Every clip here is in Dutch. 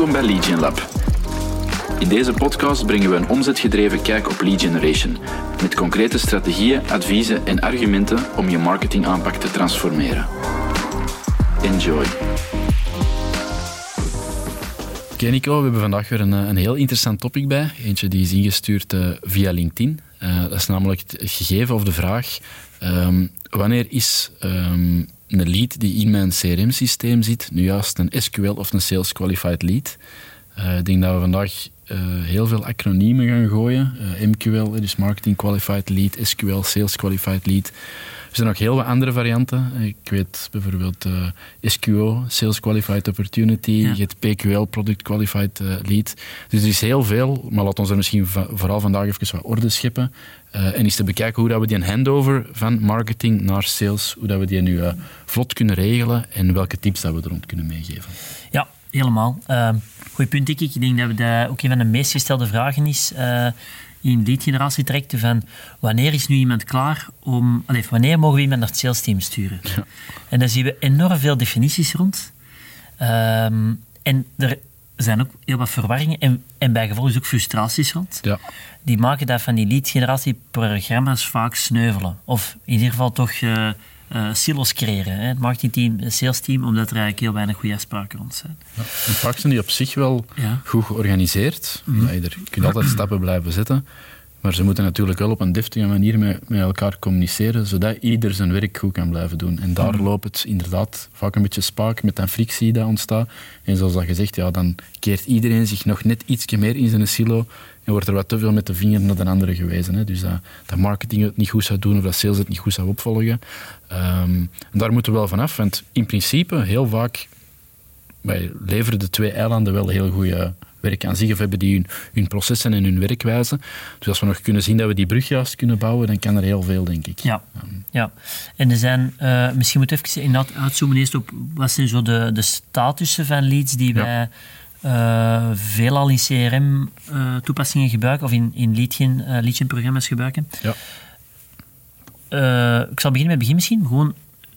Welkom bij Lead Lab. In deze podcast brengen we een omzetgedreven kijk op lead generation, met concrete strategieën, adviezen en argumenten om je marketingaanpak te transformeren. Enjoy. Oké Nico, we hebben vandaag weer een, een heel interessant topic bij. Eentje die is ingestuurd uh, via LinkedIn. Uh, dat is namelijk het gegeven of de vraag... Um, wanneer is um, een lead die in mijn CRM-systeem zit, nu juist een SQL of een Sales Qualified Lead? Uh, ik denk dat we vandaag uh, heel veel acroniemen gaan gooien. Uh, MQL, dus Marketing Qualified Lead, SQL, Sales Qualified Lead. Er zijn nog heel wat andere varianten. Ik weet bijvoorbeeld uh, SQO, Sales Qualified Opportunity, ja. je hebt PQL, Product Qualified Lead. Dus er is heel veel, maar laat ons er misschien vooral vandaag even wat orde scheppen. En eens te bekijken hoe dat we die handover van marketing naar sales, hoe dat we die nu vlot kunnen regelen en welke tips dat we er rond kunnen meegeven. Ja, helemaal. Uh, goed punt, ik. Ik denk dat we ook een van de meest gestelde vragen is in lead generatie trajecten van wanneer is nu iemand klaar om... Allez, wanneer mogen we iemand naar het sales team sturen? Ja. En daar zien we enorm veel definities rond. Ehm, en er zijn ook heel wat verwarringen en, en bij gevolg is ook frustraties rond. Ja. Die maken dat van die lead-generatieprogramma's vaak sneuvelen. Of in ieder geval toch uh, uh, silos creëren. Hè. Het marketingteam, het salesteam, omdat er eigenlijk heel weinig goede afspraken rond zijn. Ja, en vaak zijn die op zich wel ja. goed georganiseerd. Mm. Je kunt altijd stappen blijven zetten. Maar ze moeten natuurlijk wel op een deftige manier met, met elkaar communiceren, zodat ieder zijn werk goed kan blijven doen. En daar mm. loopt het inderdaad vaak een beetje spaak met dat frictie die ontstaat. En zoals dat gezegd, ja, dan keert iedereen zich nog net iets meer in zijn silo wordt er wat te veel met de vinger naar de andere gewezen. Hè. Dus dat, dat marketing het niet goed zou doen of dat sales het niet goed zou opvolgen. Um, en daar moeten we wel vanaf, want in principe, heel vaak, wij leveren de twee eilanden wel heel goede werk aan zich, of hebben die hun, hun, processen en hun werkwijze. Dus als we nog kunnen zien dat we die brug juist kunnen bouwen, dan kan er heel veel, denk ik. Ja, um. ja. en er zijn, uh, misschien moet even inderdaad uitzoomen eerst op wat zijn zo de, de statussen van leads die ja. Wij uh, veelal in CRM-toepassingen uh, gebruiken, of in, in uh, leadgen-programma's gebruiken. Ja. ik zal beginnen met het begin misschien. Gewoon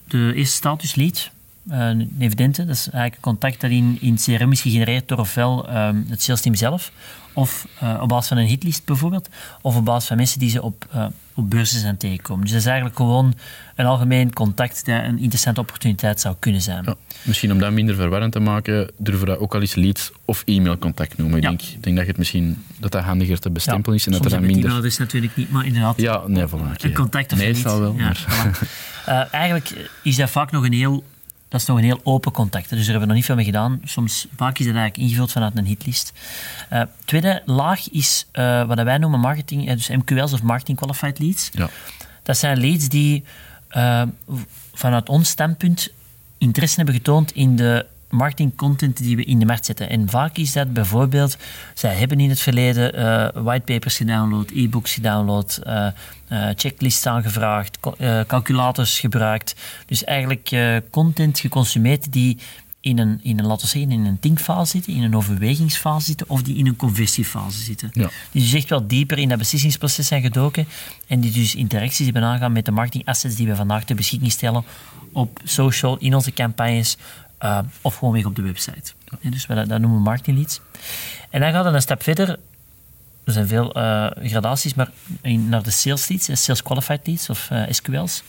de eerste status lead. Een evidente, dat is eigenlijk een contact dat in, in CRM is gegenereerd door ofwel um, het sales team zelf, of op basis van een hitlist bijvoorbeeld, of op basis van mensen die ze op, op beurzen zijn tegenkomen. Dus dat is eigenlijk gewoon een algemeen contact dat een interessante opportuniteit zou kunnen zijn. Ja, misschien om dat minder verwarrend te maken, durven we dat ook al eens leads of e-mailcontact noemen. Ja. Ik, denk, ik denk dat het misschien dat dat handiger te bestempelen is en dat er dan minder... e-mail is natuurlijk niet, maar inderdaad... Ja, nee, voilà, Een contact of Meestal wel, ja, maar... Voilà. eigenlijk is dat vaak nog een heel dat is nog een heel open contact. Dus daar hebben we nog niet veel mee gedaan. Soms, vaak is dat eigenlijk ingevuld vanuit een hitlist. Uh, tweede laag is uh, wat wij noemen marketing, dus MQL's of Marketing Qualified Leads. Ja. Dat zijn leads die vanuit ons standpunt interesse hebben getoond in de marketingcontent die we in de markt zetten. En vaak is dat bijvoorbeeld, zij hebben in het verleden uh, whitepapers gedownload, e-books gedownload, uh, uh, checklists aangevraagd, calculators gebruikt. Dus eigenlijk content geconsumeerd die in een, in een, laten we zeggen, in een thinkfase zitten, in een overwegingsfase zitten, of die in een conversiefase zitten. Ja. Die dus echt wel dieper in dat beslissingsproces zijn gedoken en die dus interacties hebben aangaan met de marketingassets die we vandaag ter beschikking stellen op social, in onze campagnes, uh, of gewoon weer op de website. Ja, dus dat, noemen we marketing leads. En dan gaat het een stap verder. Er zijn veel uh, gradaties, maar in, naar de sales leads, sales qualified leads of SQL's.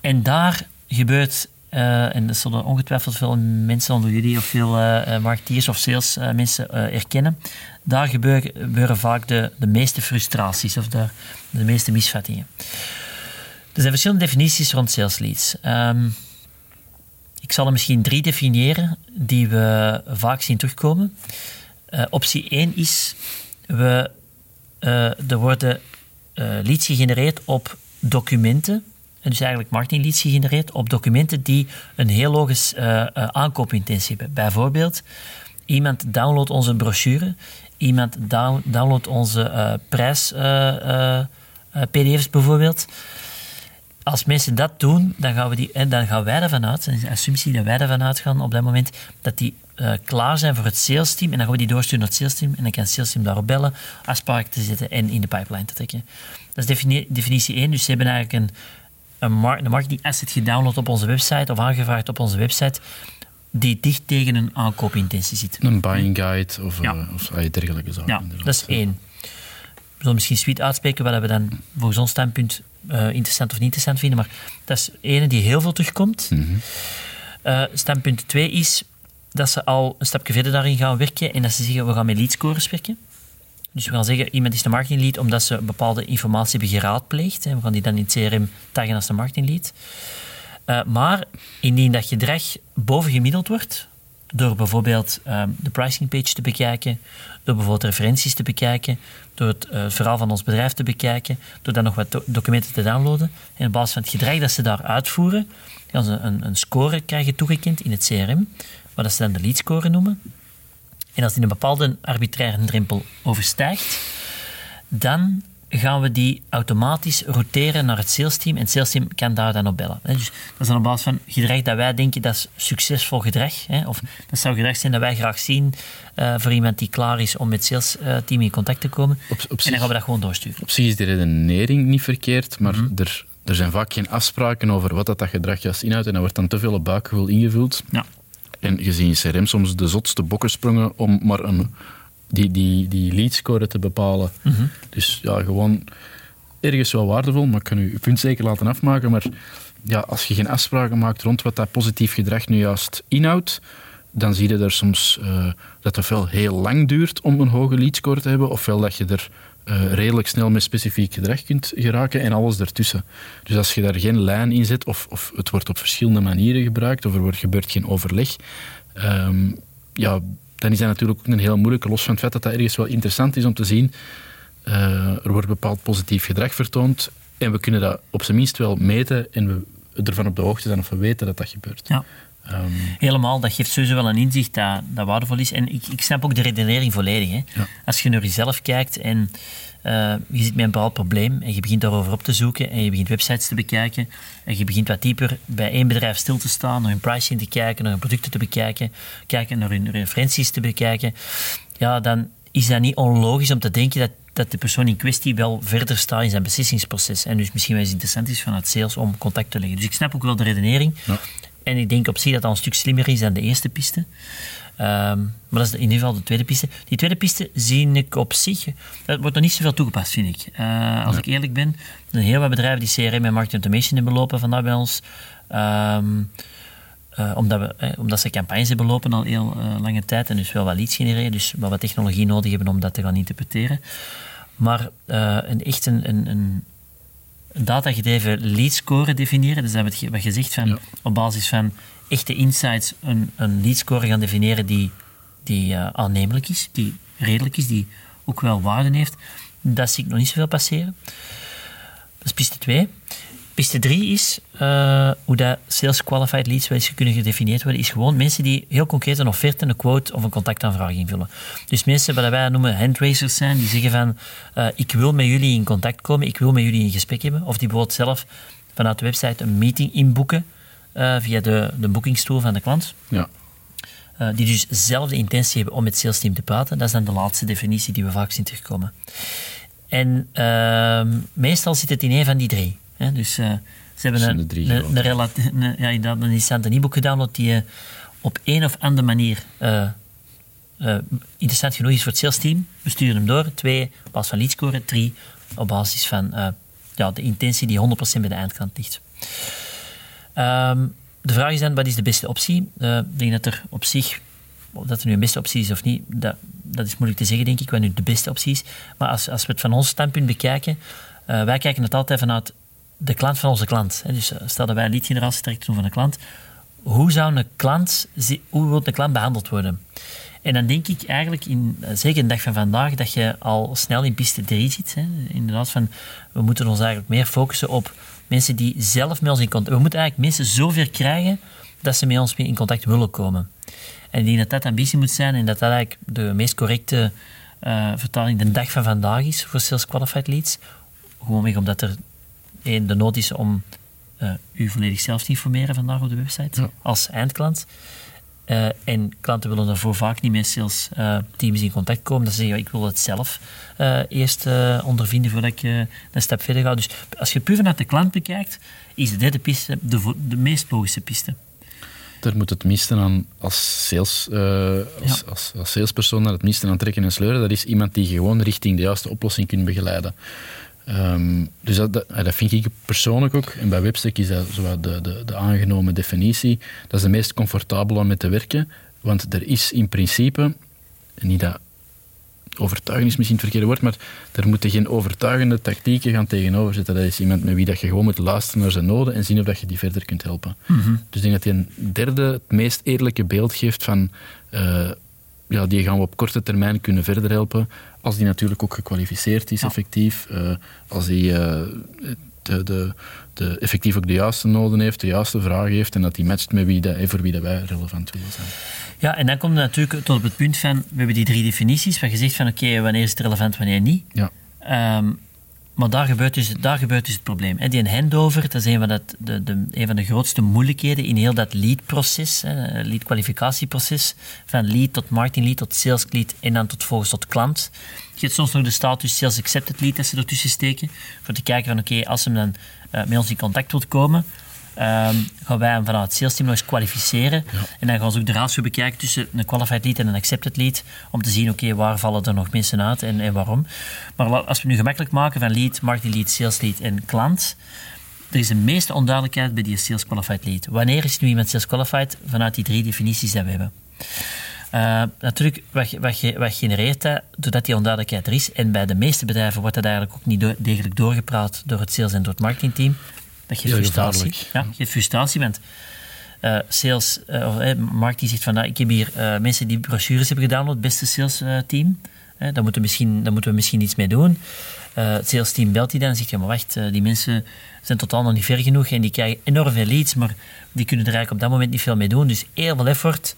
En daar gebeurt, en dat zullen ongetwijfeld veel mensen onder jullie of veel marketeers of sales mensen erkennen, daar gebeuren, vaak de, de meeste frustraties of de, de meeste misvattingen. Er zijn verschillende definities rond sales leads. Um, ik zal er misschien drie definiëren die we vaak zien terugkomen. Uh, optie 1 is, we, uh, er worden uh, leads gegenereerd op documenten, dus eigenlijk marketing leads gegenereerd op documenten die een heel hoge aankoopintentie hebben. Bijvoorbeeld, iemand downloadt onze brochure, iemand down, downloadt onze prijs PDF's bijvoorbeeld als mensen dat doen, dan gaan, we die, dan gaan wij ervan uit, en de assumptie dat wij ervan uitgaan op dat moment, dat die uh, klaar zijn voor het sales team. En dan gaan we die doorsturen naar het sales team. En dan kan het sales team daarop bellen, afspraken te zetten en in de pipeline te trekken. Dat is definitie 1. Dus ze hebben eigenlijk een, een, mar een marketing asset gedownload op onze website of aangevraagd op onze website die dicht tegen een aankoopintentie zit. Een buying guide of, Ja. eh, of ah, dergelijke zaken. Ja, inderdaad. dat is één. We zullen misschien suite uitspreken wat we dan volgens ons standpunt eh, interessant of niet interessant vinden, maar dat is ene die heel veel terugkomt. Mhm. Eh, standpunt twee is dat ze al een stapje verder daarin gaan werken en dat ze zeggen, we gaan met leadscores werken. Dus we gaan zeggen, iemand is de marketinglead omdat ze bepaalde informatie hebben geraadpleegd. En we gaan die dan in het CRM taggen als de marketinglead. Eh, maar indien dat gedrag bovengemiddeld wordt, door bijvoorbeeld ehm, de pricing page te bekijken, door bijvoorbeeld referenties te bekijken, door het eh, verhaal van ons bedrijf te bekijken, door dan nog wat do- documenten te downloaden. En op basis van het gedrag dat ze daar uitvoeren, gaan ze een, een score krijgen toegekend in het CRM, wat dat ze dan de lead score noemen. En als die een bepaalde arbitraire drempel overstijgt, dan gaan we die automatisch roteren naar het salesteam. En het salesteam kan daar dan op bellen. Dus dat is dan op basis van gedrag dat wij denken dat is succesvol gedrag. Hè, of dat zou gedrag zijn dat wij graag zien eh, voor iemand die klaar is om met het salesteam in contact te komen. Op, op, En dan gaan we dat gewoon doorsturen. op zich is de redenering niet verkeerd, maar Mhm. er, er zijn vaak geen afspraken over wat dat, dat gedrag juist inhoudt. En dat wordt dan te veel op buikgevoel ingevuld. Ja. En gezien CRM soms de zotste bokkensprongen om maar een, die, die, die leadscore te bepalen. Mhm. Dus ja, gewoon ergens wel waardevol, maar ik kan u uw punt zeker laten afmaken. Maar ja, als je geen afspraken maakt rond wat dat positief gedrag nu juist inhoudt, dan zie je er soms eh, dat het ofwel heel lang duurt om een hoge leadscore te hebben, ofwel dat je er eh, redelijk snel met specifiek gedrag kunt geraken en alles ertussen. Dus als je daar geen lijn in zet, of, of het wordt op verschillende manieren gebruikt, of er wordt, gebeurt geen overleg, ehm, ja, dan is dat natuurlijk ook een heel moeilijke, los van het feit dat dat ergens wel interessant is om te zien. eh, er wordt bepaald positief gedrag vertoond en we kunnen dat op zijn minst wel meten en we ervan op de hoogte zijn of we weten dat dat gebeurt. Ja. Ehm, Helemaal, dat geeft sowieso wel een inzicht dat, dat waardevol is. En ik, ik snap ook de redenering volledig. Hè. Ja. Als je naar jezelf kijkt en eh, je zit met een bepaald probleem en je begint daarover op te zoeken en je begint websites te bekijken en je begint wat dieper bij één bedrijf stil te staan, naar hun pricing te kijken, naar hun producten te bekijken, kijken naar hun referenties te bekijken, ja, dan is dat niet onlogisch om te denken dat, dat de persoon in kwestie wel verder staat in zijn beslissingsproces. En dus misschien wel eens interessant is vanuit sales om contact te leggen. Dus ik snap ook wel de redenering. Ja. En ik denk op zich dat dat een stuk slimmer is dan de eerste piste. Ehm, maar dat is in ieder geval de tweede piste. Die tweede piste zie ik op zich... Dat wordt nog niet zoveel toegepast, vind ik. Eh, als ik eerlijk ben, er zijn heel wat bedrijven die CRM en marketing automation hebben lopen vandaag bij ons. Ehm, eh, omdat, we, eh, omdat ze campagnes hebben lopen al heel lange tijd en dus wel wat leads genereren, dus wel wat technologie nodig hebben om dat te gaan interpreteren. Maar een, echt een, een, een datagedreven lead score definiëren, dus dat wat wat je zegt van Ja. op basis van echte insights een, een lead score gaan definiëren die, die eh, aannemelijk is, die redelijk is, die ook wel waarde heeft, dat zie ik nog niet zoveel passeren. Dat is piste 2. Piste 3 is eh, hoe dat sales qualified leads wel eens kunnen gedefinieerd worden, is gewoon mensen die heel concreet een offerte, een quote of een contactaanvraag invullen. Dus mensen wat wij noemen handraisers zijn, die zeggen van eh, ik wil met jullie in contact komen, ik wil met jullie in gesprek hebben, of die bijvoorbeeld zelf vanuit de website een meeting inboeken eh, via de, de boekingstoel van de klant. ja. Eh, die dus zelf de intentie hebben om met het sales team te praten. Dat is dan de laatste definitie die we vaak zien terugkomen. En ehm, meestal zit het in een van die drie. Hè? Dus eh, ze hebben een, de drie een, grote. een, relati- een- ja, inderdaad, een interessant e-book gedownload die je op een of andere manier interessant genoeg is voor het sales team. We sturen hem door. Twee, op basis van lead score. Drie, op basis van ja, de intentie die 100% bij de eindklant ligt. Ehm, de vraag is dan, wat is de beste optie? Eh, ik denk dat er op zich, of dat er nu een beste optie is of niet, dat, dat is moeilijk te zeggen, denk ik, wat nu de beste optie is. Maar als, als we het van ons standpunt bekijken, eh, wij kijken het altijd vanuit de klant van onze klant. Hè. Dus eh, stel dat wij een leadgeneratietrekking doen van een klant, hoe zou een klant, hoe wil de klant behandeld worden? En dan denk ik eigenlijk, in, zeker de dag van vandaag, dat je al snel in piste 3 zit. Hè. Inderdaad, van, we moeten ons eigenlijk meer focussen op mensen die zelf met ons in contact... We moeten eigenlijk mensen zover krijgen dat ze met ons in contact willen komen. En ik denk dat dat ambitie moet zijn en dat dat eigenlijk de meest correcte eh, vertaling de dag van vandaag is voor Sales Qualified Leads. Gewoonweg omdat er één, de nood is om eh, u volledig zelf te informeren vandaag op de website Ja. als eindklant. Eh, en klanten willen daarvoor vaak niet met sales eh, teams in contact komen. Dat ze zeggen, ja, ik wil het zelf eh, eerst ondervinden voordat ik een stap verder ga. Dus als je puur vanuit de klant bekijkt, is de derde piste de, de meest logische piste. Daar moet het minste aan als, sales, als, als, als, salespersoon naar het minste aan trekken en sleuren. Dat is iemand die gewoon richting de juiste oplossing kunt begeleiden. Um, dus dat, dat, dat, vind ik persoonlijk ook. En bij Webstack is dat zo de, de, de aangenomen definitie. Dat is de meest comfortabel om mee te werken. Want er is in principe, niet dat overtuigen is misschien het verkeerde woord, maar er moeten geen overtuigende tactieken gaan tegenover zitten. Dat is iemand met wie dat je gewoon moet luisteren naar zijn noden en zien of dat je die verder kunt helpen. Mhm. Dus ik denk dat hij een derde, het meest eerlijke beeld geeft van uh, ja, die gaan we op korte termijn kunnen verder helpen, als die natuurlijk ook gekwalificeerd is, effectief. Uh, als die uh, de, de, de, effectief ook de juiste noden heeft, de juiste vragen heeft en dat die matcht met wie dat, voor wie dat wij relevant willen zijn. Ja, en dan komt het natuurlijk tot op het punt van, we hebben die drie definities, waar je zegt van oké, wanneer is het relevant, wanneer niet. Ja. Um, maar daar gebeurt dus, daar gebeurt dus het probleem. Die een handover, dat is een van, dat, de, de, een van de grootste moeilijkheden in heel dat lead-proces, lead-kwalificatieproces, van lead tot marketing lead, tot sales lead en dan tot volgens tot klant. Je hebt soms nog de status sales accepted lead dat ze ertussen steken, voor te kijken van oké, als ze dan uh, met ons in contact wilt komen, um, gaan wij hem vanuit het sales team nog eens kwalificeren. En dan gaan ze ook de ratio bekijken tussen een qualified lead en een accepted lead, om te zien, oké, waar vallen er nog mensen uit en, en waarom. Maar als we nu gemakkelijk maken van lead, marketing lead, sales lead en klant, er is de meeste onduidelijkheid bij die sales qualified lead. Wanneer is nu iemand sales qualified? Vanuit die drie definities die we hebben. Uh, natuurlijk, wat, wat, wat, genereert dat doordat die onduidelijkheid er is? En bij de meeste bedrijven wordt dat eigenlijk ook niet degelijk doorgepraat door het sales en door het marketingteam. Dat geeft frustratie. Ja, geeft frustratie, want uh, sales, uh, of marketing zegt van, nou, ik heb hier uh, mensen die brochures hebben gedaan het beste sales team. daar, moeten we misschien, daar moeten we misschien iets mee doen. het sales team belt die dan en zegt, ja maar wacht, die mensen zijn totaal nog niet ver genoeg en die krijgen enorm veel leads, maar die kunnen er eigenlijk op dat moment niet veel mee doen. Dus heel veel effort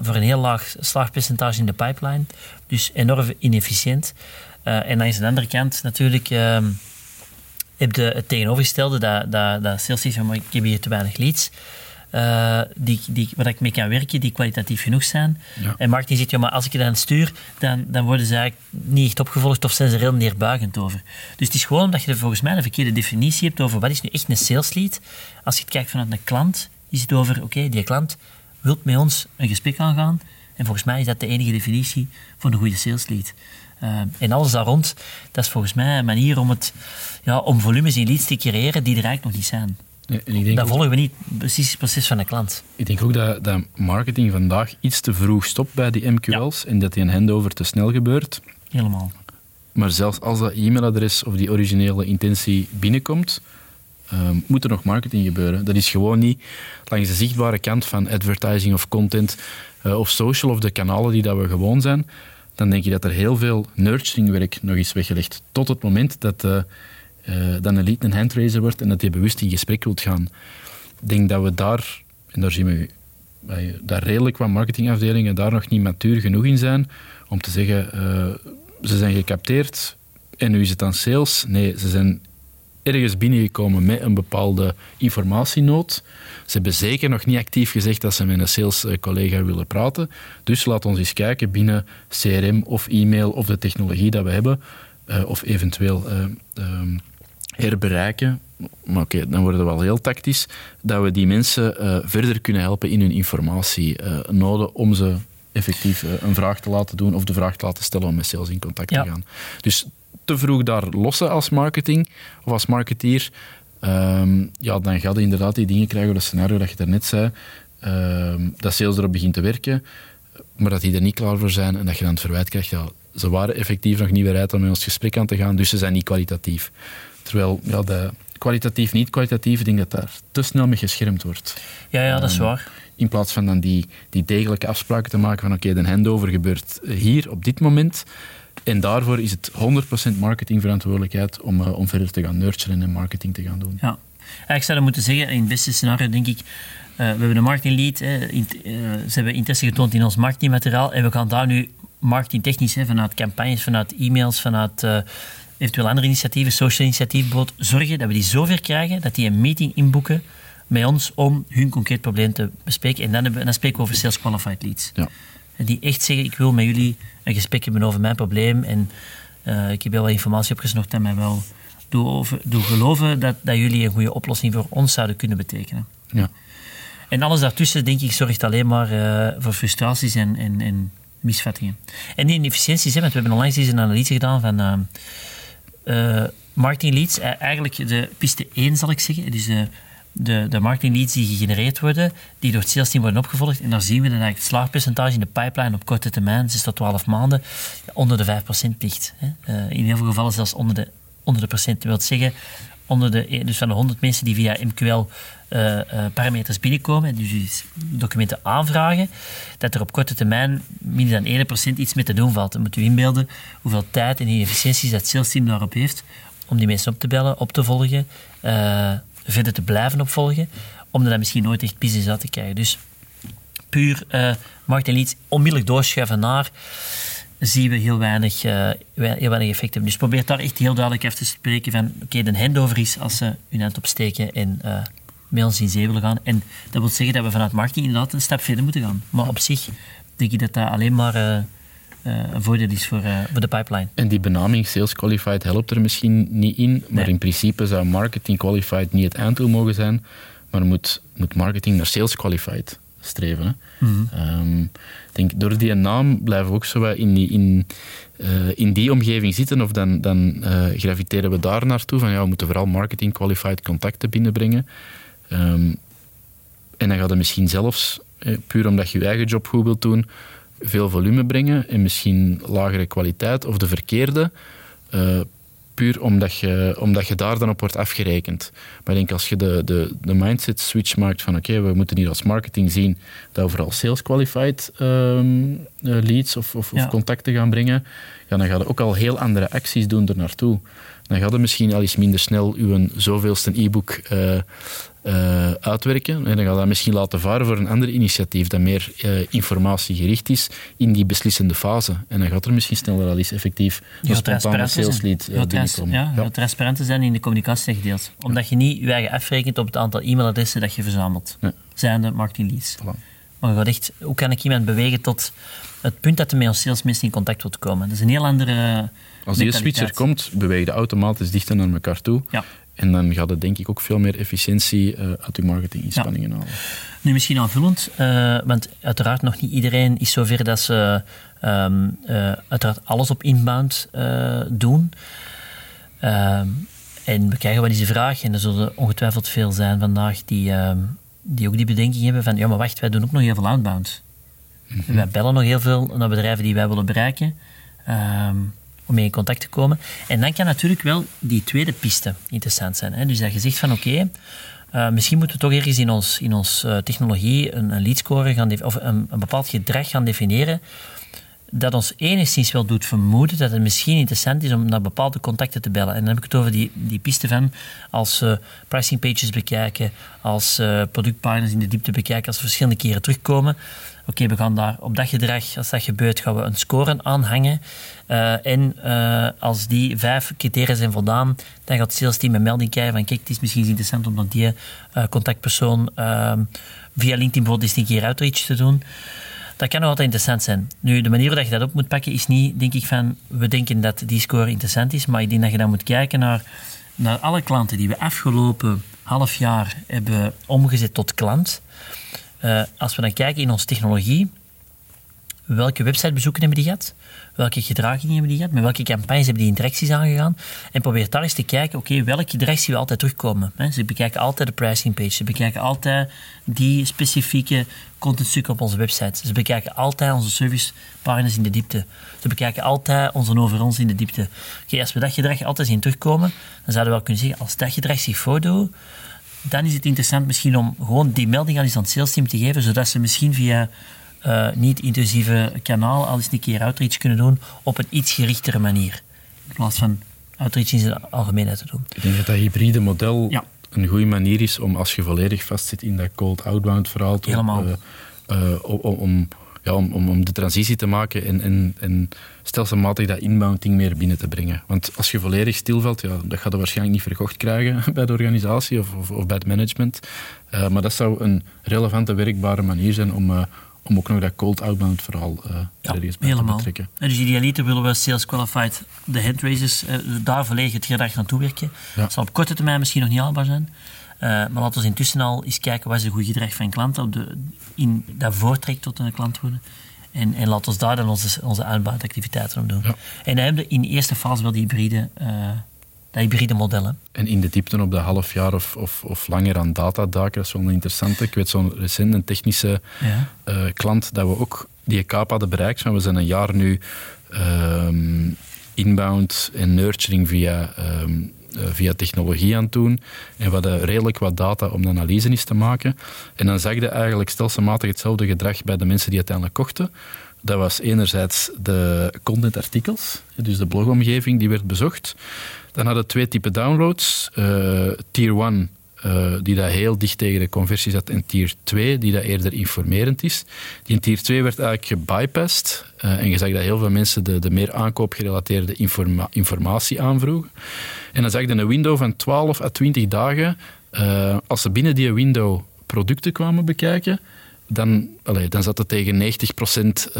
voor een heel laag slaagpercentage in de pipeline. Dus enorm inefficiënt. en dan is aan de andere kant natuurlijk ehm, heb je het tegenovergestelde, dat, dat, dat sales zegt, maar ik heb hier te weinig leads. Uh, die, die, waar ik mee kan werken, die kwalitatief genoeg zijn. En marketing zegt, ja, maar als ik je dan stuur, dan, dan worden ze eigenlijk niet echt opgevolgd of zijn ze er heel neerbuigend over. Dus het is gewoon omdat je volgens mij een verkeerde definitie hebt over wat is nu echt een sales lead. Als je het kijkt vanuit een klant, is het over, oké, die klant wil met ons een gesprek aangaan. En volgens mij is dat de enige definitie voor een goede sales lead. En alles daar rond, dat is volgens mij een manier om, het, ja, om volumes in leads te creëren die er eigenlijk nog niet zijn. Ja, en ik denk dat volgen we niet precies het proces van de klant. Ik denk ook dat, dat marketing vandaag iets te vroeg stopt bij die MQL's en dat die een handover te snel gebeurt. Helemaal. Maar zelfs als dat e-mailadres of die originele intentie binnenkomt, uh, moet er nog marketing gebeuren. Dat is gewoon niet langs de zichtbare kant van advertising of content uh, of social of de kanalen die dat we gewoon zijn dan denk je dat er heel veel nurturingwerk nog is weggelegd. Tot het moment dat, uh, uh, dat een lead een handraiser wordt en dat je bewust in gesprek wilt gaan. Ik denk dat we daar, en daar zien we daar redelijk wat marketingafdelingen daar nog niet matuur genoeg in zijn om te zeggen, uh, ze zijn gecapteerd en nu is het aan sales. Nee, ze zijn ergens binnengekomen met een bepaalde informatienood. Ze hebben zeker nog niet actief gezegd dat ze met een sales-collega willen praten. Dus laat ons eens kijken binnen CRM of e-mail of de technologie dat we hebben, uh, of eventueel uh, uh, herbereiken. Maar oké, dan worden we wel heel tactisch. Dat we die mensen verder kunnen helpen in hun informatienoden om ze effectief een vraag te laten doen of de vraag te laten stellen om met sales in contact te gaan. Dus te vroeg daar lossen als marketing of als marketeer, ehm, ja, dan ga je inderdaad die dingen krijgen, dat scenario dat je daarnet zei, um, dat sales erop begint te werken, maar dat die er niet klaar voor zijn en dat je dan het verwijt krijgt, ja, ze waren effectief nog niet bereid om met ons gesprek aan te gaan, dus ze zijn niet kwalitatief. Terwijl ja, de kwalitatief, niet kwalitatief, ik denk dat daar te snel mee geschermd wordt. Ja, ja, dat is ehm, waar. In plaats van dan die, die degelijke afspraken te maken van oké, de handover gebeurt hier op dit moment. En daarvoor is het 100% marketingverantwoordelijkheid om, uh, om verder te gaan nurturen en marketing te gaan doen. Ja, ik zou dat moeten zeggen, in het beste scenario denk ik, uh, we hebben een marketing lead, uh, ze hebben interesse getoond in ons marketingmateriaal en we gaan daar nu marketingtechnisch, hè, vanuit campagnes, vanuit e-mails, vanuit eventueel andere initiatieven, social initiatieven, zorgen dat we die zover krijgen dat die een meeting inboeken met ons om hun concreet probleem te bespreken. En dan, hebben, dan spreken we over sales qualified leads. Ja die echt zeggen, ik wil met jullie een gesprek hebben over mijn probleem en uh, ik heb heel wat informatie opgesnocht en mij wel doe, over, doe geloven dat, dat jullie een goede oplossing voor ons zouden kunnen betekenen. Ja. En alles daartussen, denk ik, zorgt alleen maar uh, voor frustraties en, en, en, misvattingen. En die inefficiënties, hè, want we hebben onlangs eens een analyse gedaan van uh, marketing leads. eigenlijk de piste 1, zal ik zeggen. Dus de, de, de marketing leads die gegenereerd worden, die door het sales team worden opgevolgd. En daar zien we dat het slaagpercentage in de pipeline op korte termijn, 6 tot 12 maanden, onder de 5% ligt. Hè. Uh, in heel veel gevallen zelfs onder de, onder de procent. Dat wil zeggen, onder de, dus van de 100 mensen die via MQL uh, parameters binnenkomen, dus documenten aanvragen, dat er op korte termijn minder dan 1% iets mee te doen valt. Dan moet u inbeelden hoeveel tijd en efficiënties dat sales team daarop heeft om die mensen op te bellen, op te volgen, verder te blijven opvolgen, om er dan misschien nooit echt business uit te krijgen. Dus puur uh, marketing leads onmiddellijk doorschuiven naar zien we heel weinig, uh, heel weinig effect hebben. Dus probeer daar echt heel duidelijk even te spreken van oké, okay, de handover is als ze hun hand opsteken en uh, ons in zee willen gaan. En dat wil zeggen dat we vanuit marketing inderdaad een stap verder moeten gaan. Maar op zich denk ik dat dat alleen maar een voordeel is voor, voor de pipeline. En die benaming Sales Qualified helpt er misschien niet in, maar nee. in principe zou Marketing Qualified niet het einddoel mogen zijn, maar moet, moet marketing naar Sales Qualified streven. Mm -hmm. um, denk, door die naam blijven we ook zo in die, in, uh, in die omgeving zitten, of dan, dan uh, graviteren we daar naartoe van ja, we moeten vooral marketing qualified contacten binnenbrengen. Um, en dan gaat het misschien zelfs, eh, puur omdat je je eigen job goed wilt doen, veel volume brengen en misschien lagere kwaliteit of de verkeerde. Uh, puur omdat je, omdat je daar dan op wordt afgerekend. Maar ik denk als je de, de, de mindset switch maakt van oké, okay, we moeten hier als marketing zien dat we vooral sales qualified um, leads of, of, ja. of, contacten gaan brengen, ja, dan ga je ook al heel andere acties doen er naartoe. Dan gaat het misschien al eens minder snel uw zoveelste e-book uh, uh, uitwerken. En dan ga je dat misschien laten varen voor een ander initiatief dat meer uh, informatiegericht is in die beslissende fase. En dan gaat er misschien sneller al eens effectief een spontane sales lead uh, binnenkomen. Ja, ja. transparant te zijn in de communicatie gedeeld. Omdat je niet je eigen afrekent op het aantal e-mailadressen dat je verzamelt. Ja. Zijn de marketing leads. Voilà. Maar je gaat echt, hoe kan ik iemand bewegen tot het punt dat er met ons salesmensen in contact wilt komen? Dat is een heel andere... Als die switch er komt, beweeg je automatisch dichter naar elkaar toe. Ja. En dan gaat het denk ik ook veel meer efficiëntie uh, uit je marketinginspanningen ja. halen. Nu misschien aanvullend, uh, want uiteraard nog niet iedereen is zover dat ze um, uh, uiteraard alles op inbound doen. Ehm, en we krijgen wel eens de vraag, en er zullen ongetwijfeld veel zijn vandaag die, ehm, die ook die bedenking hebben van ja maar wacht, wij doen ook nog heel veel outbound. Mm -hmm. Wij bellen nog heel veel naar bedrijven die wij willen bereiken om mee in contact te komen. En dan kan natuurlijk wel die tweede piste interessant zijn. Hè? Dus dat je zegt van oké, uh, misschien moeten we toch ergens in ons, in ons uh, technologie een, een leadscore gaan of een, bepaald gedrag gaan definiëren dat ons enigszins wel doet vermoeden dat het misschien interessant is om naar bepaalde contacten te bellen. En dan heb ik het over die, die piste van als uh, pricing pages bekijken, als uh, in de diepte bekijken, als ze verschillende keren terugkomen. Oké, we gaan daar op dat gedrag, als dat gebeurt, gaan we een score aanhangen. Uh, en als die vijf criteria zijn voldaan, dan gaat het sales team een melding krijgen van kijk, het is misschien interessant om dan die contactpersoon via LinkedIn bijvoorbeeld eens een keer outreach te doen. Dat kan nog altijd interessant zijn. Nu, de manier waarop je dat op moet pakken is niet, denk ik, van we denken dat die score interessant is, maar ik denk dat je dan moet kijken naar, naar alle klanten die we afgelopen half jaar hebben omgezet tot klant. Uh, als we dan kijken in onze technologie, welke websitebezoeken hebben die gehad? Welke gedragingen hebben die gehad? Met welke campagnes hebben die interacties aangegaan? En probeer daar eens te kijken, oké, welke gedrag zien we altijd terugkomen? Hè? Ze bekijken altijd de pricing page. Ze bekijken altijd die specifieke contentstukken op onze website. Ze bekijken altijd onze service partners in de diepte. Ze bekijken altijd onze overons in de diepte. Oké, als we dat gedrag altijd zien terugkomen, dan zouden we wel kunnen zeggen, als dat gedrag zich voordoet, dan is het interessant misschien om gewoon die melding aan het sales team te geven, zodat ze misschien via uh, niet-intrusieve kanaal al eens een keer outreach kunnen doen op een iets gerichtere manier. In plaats van outreach in zijn algemeenheid te doen. Ik denk dat dat hybride model ja. een goede manier is om als je volledig vastzit in dat cold outbound verhaal, Helemaal. Uh, uh, om, om, ja, om, om, de transitie te maken en, en, en stelselmatig dat inbounding meer binnen te brengen. Want als je volledig stilvalt, ja, dat gaat je waarschijnlijk niet verkocht krijgen bij de organisatie of, of, of bij het management. maar dat zou een relevante, werkbare manier zijn om om ook nog dat cold outbound vooral uh, ja, helemaal. te betrekken. En dus idealiter willen we sales qualified de handraisers uh, daar volledig het gedrag naartoe werken. Ja. Dat zal op korte termijn misschien nog niet haalbaar zijn. maar laten we intussen al eens kijken wat is het goede gedrag van klanten op de, in, dat voortrekt tot een klant worden. En, en laten we daar dan onze, onze aanbouwactiviteiten op doen. En dan hebben we in de eerste fase wel die hybride, hybride modellen. En in de diepte op de half jaar of, of, of langer aan datadaken, dat is wel interessant. Ik weet zo'n recent een technische ja. uh, klant dat we ook die kaap hadden bereikt. Maar we zijn een jaar nu um, inbound en nurturing via, um, uh, via technologie aan het doen. En we hadden redelijk wat data om de analyse eens te maken. En dan zag je eigenlijk stelselmatig hetzelfde gedrag bij de mensen die uiteindelijk kochten. Dat was enerzijds de contentartikels, dus de blogomgeving die werd bezocht. Dan hadden we twee typen downloads. Uh, tier 1 uh, die dat heel dicht tegen de conversie zat, en tier 2, die dat eerder informerend is. Die in tier 2 werd eigenlijk gebypast. Uh, en je zag dat heel veel mensen de, de meer aankoopgerelateerde informa informatie aanvroegen. En dan zag je een window van 12 à 20 dagen. Als ze binnen die window producten kwamen bekijken, dan, allez, dan zat het tegen 90%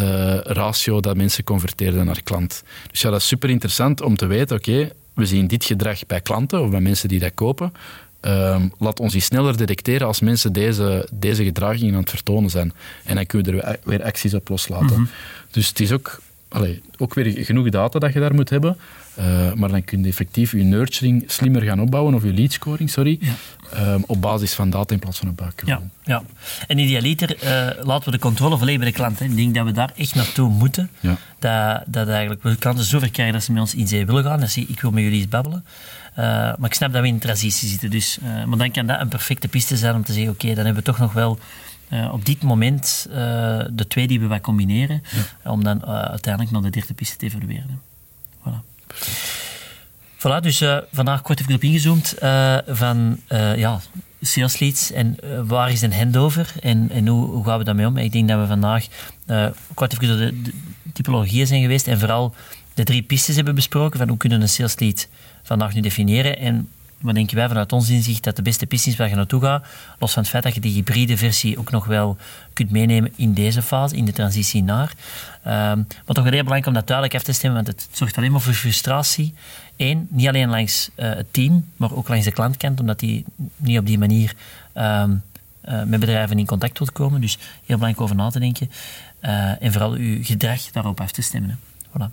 ratio dat mensen converteerden naar klant. Dus ja, dat is super interessant om te weten, oké, we zien dit gedrag bij klanten of bij mensen die dat kopen. Um, laat ons die sneller detecteren als mensen deze, deze gedragingen aan het vertonen zijn. En dan kunnen we er weer acties op loslaten. Mm Dus het is ook, allez, ook weer genoeg data dat je daar moet hebben. Uh, maar dan kun je effectief je nurturing slimmer gaan opbouwen, of je lead scoring, sorry, ja. um, op basis van data in plaats van een buik. Ja, ja. En idealiter uh, laten we de controle volledig bij de klant. Hè. Ik denk dat we daar echt naartoe moeten. Ja. Dat, dat eigenlijk we klanten zover krijgen dat ze met ons in zee willen gaan. Dat ze ik wil met jullie eens babbelen. Uh, maar ik snap dat we in transitie zitten. Dus, maar dan kan dat een perfecte piste zijn om te zeggen: oké, okay, dan hebben we toch nog wel uh, op dit moment de twee die we wat combineren. Ja. Om dan uiteindelijk naar de derde piste te evalueren. Voilà. Voilà, dus vandaag kort even op ingezoomd van ja, sales leads en waar is een handover en, en hoe, hoe, gaan we daarmee om. Ik denk dat we vandaag kort even door de, de typologieën zijn geweest en vooral de drie pistes hebben besproken van hoe kunnen een sales lead vandaag nu definiëren. En wat denken wij vanuit ons inzicht dat de beste piste is waar je naartoe gaat, los van het feit dat je die hybride versie ook nog wel kunt meenemen in deze fase, in de transitie naar. Um, maar toch heel belangrijk om dat duidelijk af te stemmen, want het zorgt alleen maar voor frustratie. Eén, niet alleen langs uh, het team, maar ook langs de klantkant, omdat die niet op die manier um, uh, met bedrijven in contact wilt komen. Dus heel belangrijk over na te denken. Uh, en vooral uw gedrag daarop af te stemmen. Voilà.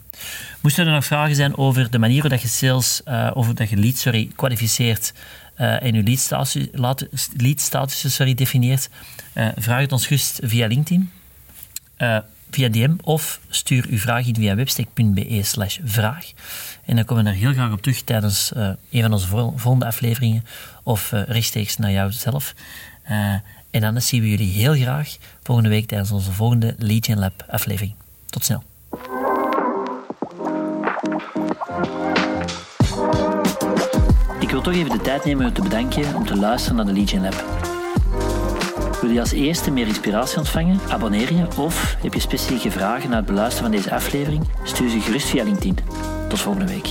Moesten er nog vragen zijn over de manier waarop je sales, uh, over dat je lead sorry, kwalificeert uh, en je lead status, lead status sorry, definieert, uh, vraag het ons gerust via LinkedIn, via DM of stuur uw vraag in via webstack.be slash vraag. En dan komen we daar heel graag op terug tijdens een van onze volgende afleveringen of rechtstreeks naar jou zelf. en dan zien we jullie heel graag volgende week tijdens onze volgende Legion Lab aflevering. Tot snel. Wil toch even de tijd nemen om te bedanken om te luisteren naar de Legion Lab. Wil je als eerste meer inspiratie ontvangen? Abonneer je of heb je specifieke vragen na het beluisteren van deze aflevering? Stuur ze gerust via LinkedIn. Tot volgende week.